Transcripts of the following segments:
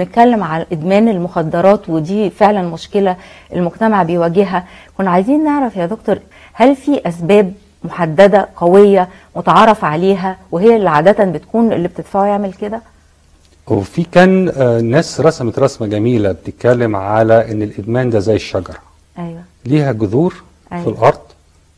نتكلم على إدمان المخدرات ودي فعلا مشكلة المجتمع بيواجهها. كنا عايزين نعرف يا دكتور هل في أسباب محددة قوية متعارف عليها وهي اللي عادة بتكون اللي بتدفعه يعمل كده؟ وفي كان آه، ناس رسمت رسمة جميلة بتتكلم على إن الإدمان ده زي الشجرة. أيوه. ليها جذور أيوة. في الأرض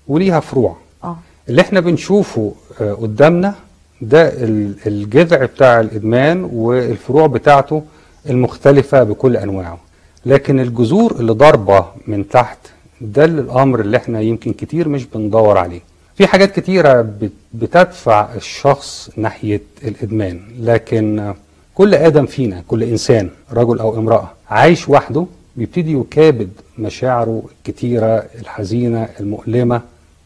وليها فروع. آه. اللي إحنا بنشوفه آه، قدامنا ده ال- الجذع بتاع الإدمان والفروع بتاعته المختلفة بكل أنواعه. لكن الجذور اللي ضاربة من تحت ده الأمر اللي إحنا يمكن كتير مش بندور عليه. في حاجات كتيرة بت- بتدفع الشخص ناحية الإدمان. لكن كل آدم فينا كل إنسان رجل أو امرأة عايش وحده بيبتدي يكابد مشاعره الكتيرة الحزينة المؤلمة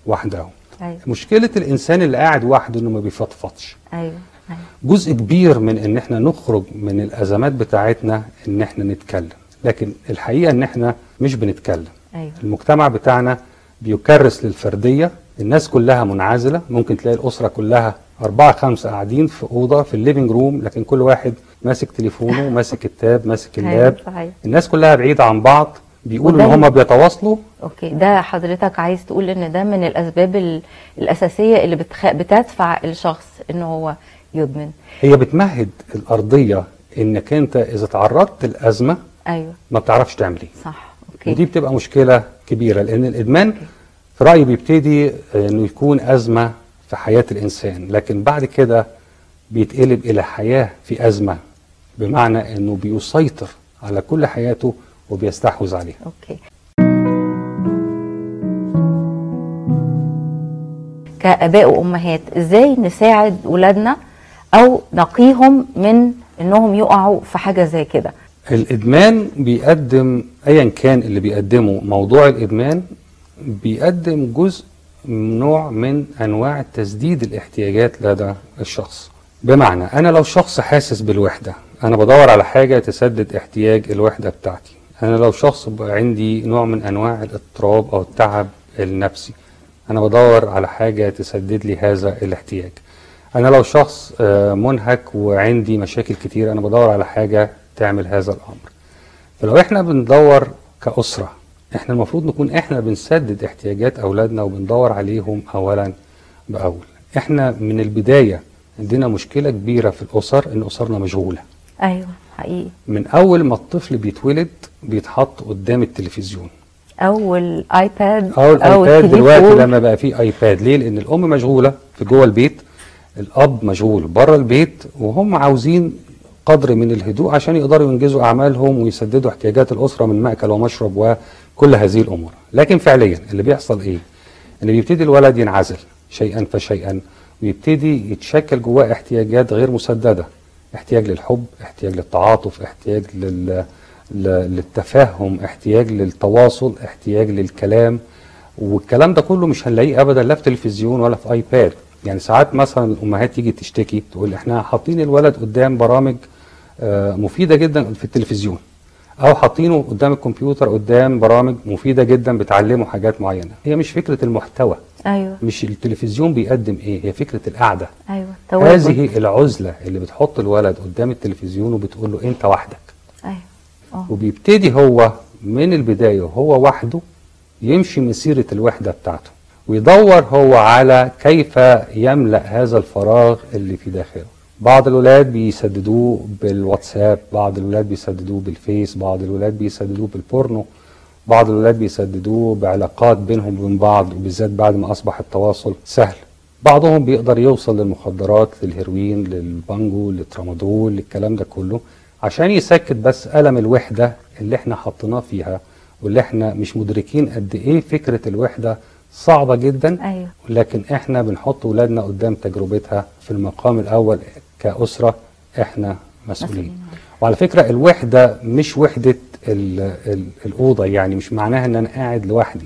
وحده. أيوه. مشكلة الإنسان اللي قاعد وحده إنه ما بيفضفضش. أيوه. جزء كبير من إن إحنا نخرج من الأزمات بتاعتنا إن إحنا نتكلم. لكن الحقيقة إن إحنا مش بنتكلم. أيوه. المجتمع بتاعنا بيكرس للفردية. الناس كلها منعزلة. ممكن تلاقي الأسرة كلها أربعة خمسة قاعدين في أوضة في ال living room لكن كل واحد ماسك تليفونه ماسك ال tab ماسك ال lap. أيوه صحيح. الناس كلها بعيدة عن بعض. بيقولوا وده- هما بيتواصلوا. okay ده حضرتك عايز تقول إن ده من الأسباب ال- الأساسية اللي بتخ... بتدفع الشخص ان هو يدمن. هي بتمهد الأرضية إنك أنت إذا تعرضت لأزمة أيوه. ما بتعرفش تعمل إيه. صح. okay. ودي بتبقى مشكلة كبيرة لأن الإدمان في رأيي بيبتدي إنه يكون أزمة في حياة الإنسان لكن بعد كده بيتقلب إلى حياة في أزمة بمعنى إنه بيسيطر على كل حياته وبيستحوذ عليها. أوكي. كآباء وأمهات إزاي نساعد ولادنا أو نقيهم من إنهم يقعوا في حاجة زي كده. الإدمان بيقدم أيا كان اللي بيقدمه موضوع الإدمان بيقدم جزء نوع من أنواع تسديد الاحتياجات لدى الشخص. بمعنى أنا لو شخص حاسس بالوحدة أنا بدور على حاجة تسدد احتياج الوحدة بتاعتي. أنا لو شخص عندي نوع من أنواع الاضطراب أو التعب النفسي أنا بدور على حاجة تسدد لي هذا الاحتياج. أنا لو شخص آه، منهك وعندي مشاكل كتير أنا بدور على حاجة تعمل هذا الأمر. فلو إحنا بندور كأسرة إحنا المفروض نكون إحنا بنسدد احتياجات أولادنا وبندور عليهم أولا بأول. إحنا من البداية عندنا مشكلة كبيرة في الأسر إن أسرنا مشغولة. أيوه حقيقي. من أول ما الطفل بيتولد بيتحط قدام التلفزيون. أو ال iPad أو ال iPad دلوقتي. لما بقى فيه iPad ليه؟ لأن الأم مشغولة في جوه البيت الأب مشغول بره البيت وهم عاوزين قدر من الهدوء عشان يقدروا ينجزوا أعمالهم ويسددوا احتياجات الأسرة من مأكل ومشرب وكل هذه الأمور. لكن فعليا اللي بيحصل إيه؟ إن بيبتدي الولد ينعزل شيئا فشيئا ويبتدي يتشكل جواه احتياجات غير مسددة. احتياج للحب احتياج للتعاطف احتياج لل للتفهم احتياج للتواصل احتياج للكلام. والكلام ده كله مش هنلاقيه ابدا لا في تلفزيون ولا في آيباد. يعني ساعات مثلا الأمهات تيجي تشتكي تقول إحنا حاطين الولد قدام برامج آه، مفيدة جدا في التلفزيون أو حاطينه قدام الكمبيوتر قدام برامج مفيدة جدا بتعلمه حاجات معينة. هي مش فكرة المحتوى. أيوه. مش التلفزيون بيقدم إيه هي فكرة القعدة. أيوه. هذه العزلة اللي بتحط الولد قدام التلفزيون وبتقول له أنت وحدك. أيوه. آه. وبيبتدي هو من البداية وهو وحده يمشي مسيرة الوحدة بتاعته. ويدور هو على كيف يملأ هذا الفراغ اللي في داخله. بعض الولاد بيسددوه بالواتساب بعض الولاد بيسددوه بالفيس بعض الولاد بيسددوه بالبورنو بعض الولاد بيسددوه بعلاقات بينهم وبين بعض وبالذات بعد ما أصبح التواصل سهل. بعضهم بيقدر يوصل للمخدرات للهيروين للبانجو للترامادول للكلام ده كله عشان يسكت بس ألم الوحدة اللي إحنا حطيناه فيها واللي إحنا مش مدركين قد إيه فكرة الوحدة صعبة جدا أيوه. لكن إحنا بنحط ولادنا قدام تجربتها في المقام الأول كأسرة إحنا مسؤولين. مسؤولين. وعلى فكرة الوحدة مش وحدة ال ال الأوضة يعني مش معناها إن أنا قاعد لوحدي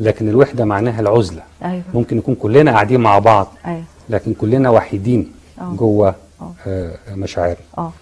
لكن الوحدة معناها العزلة. أيوه. ممكن نكون كلنا قاعدين مع بعض أيوه. لكن كلنا وحيدين آه. جوه آه. آه، مشاعرنا. أه.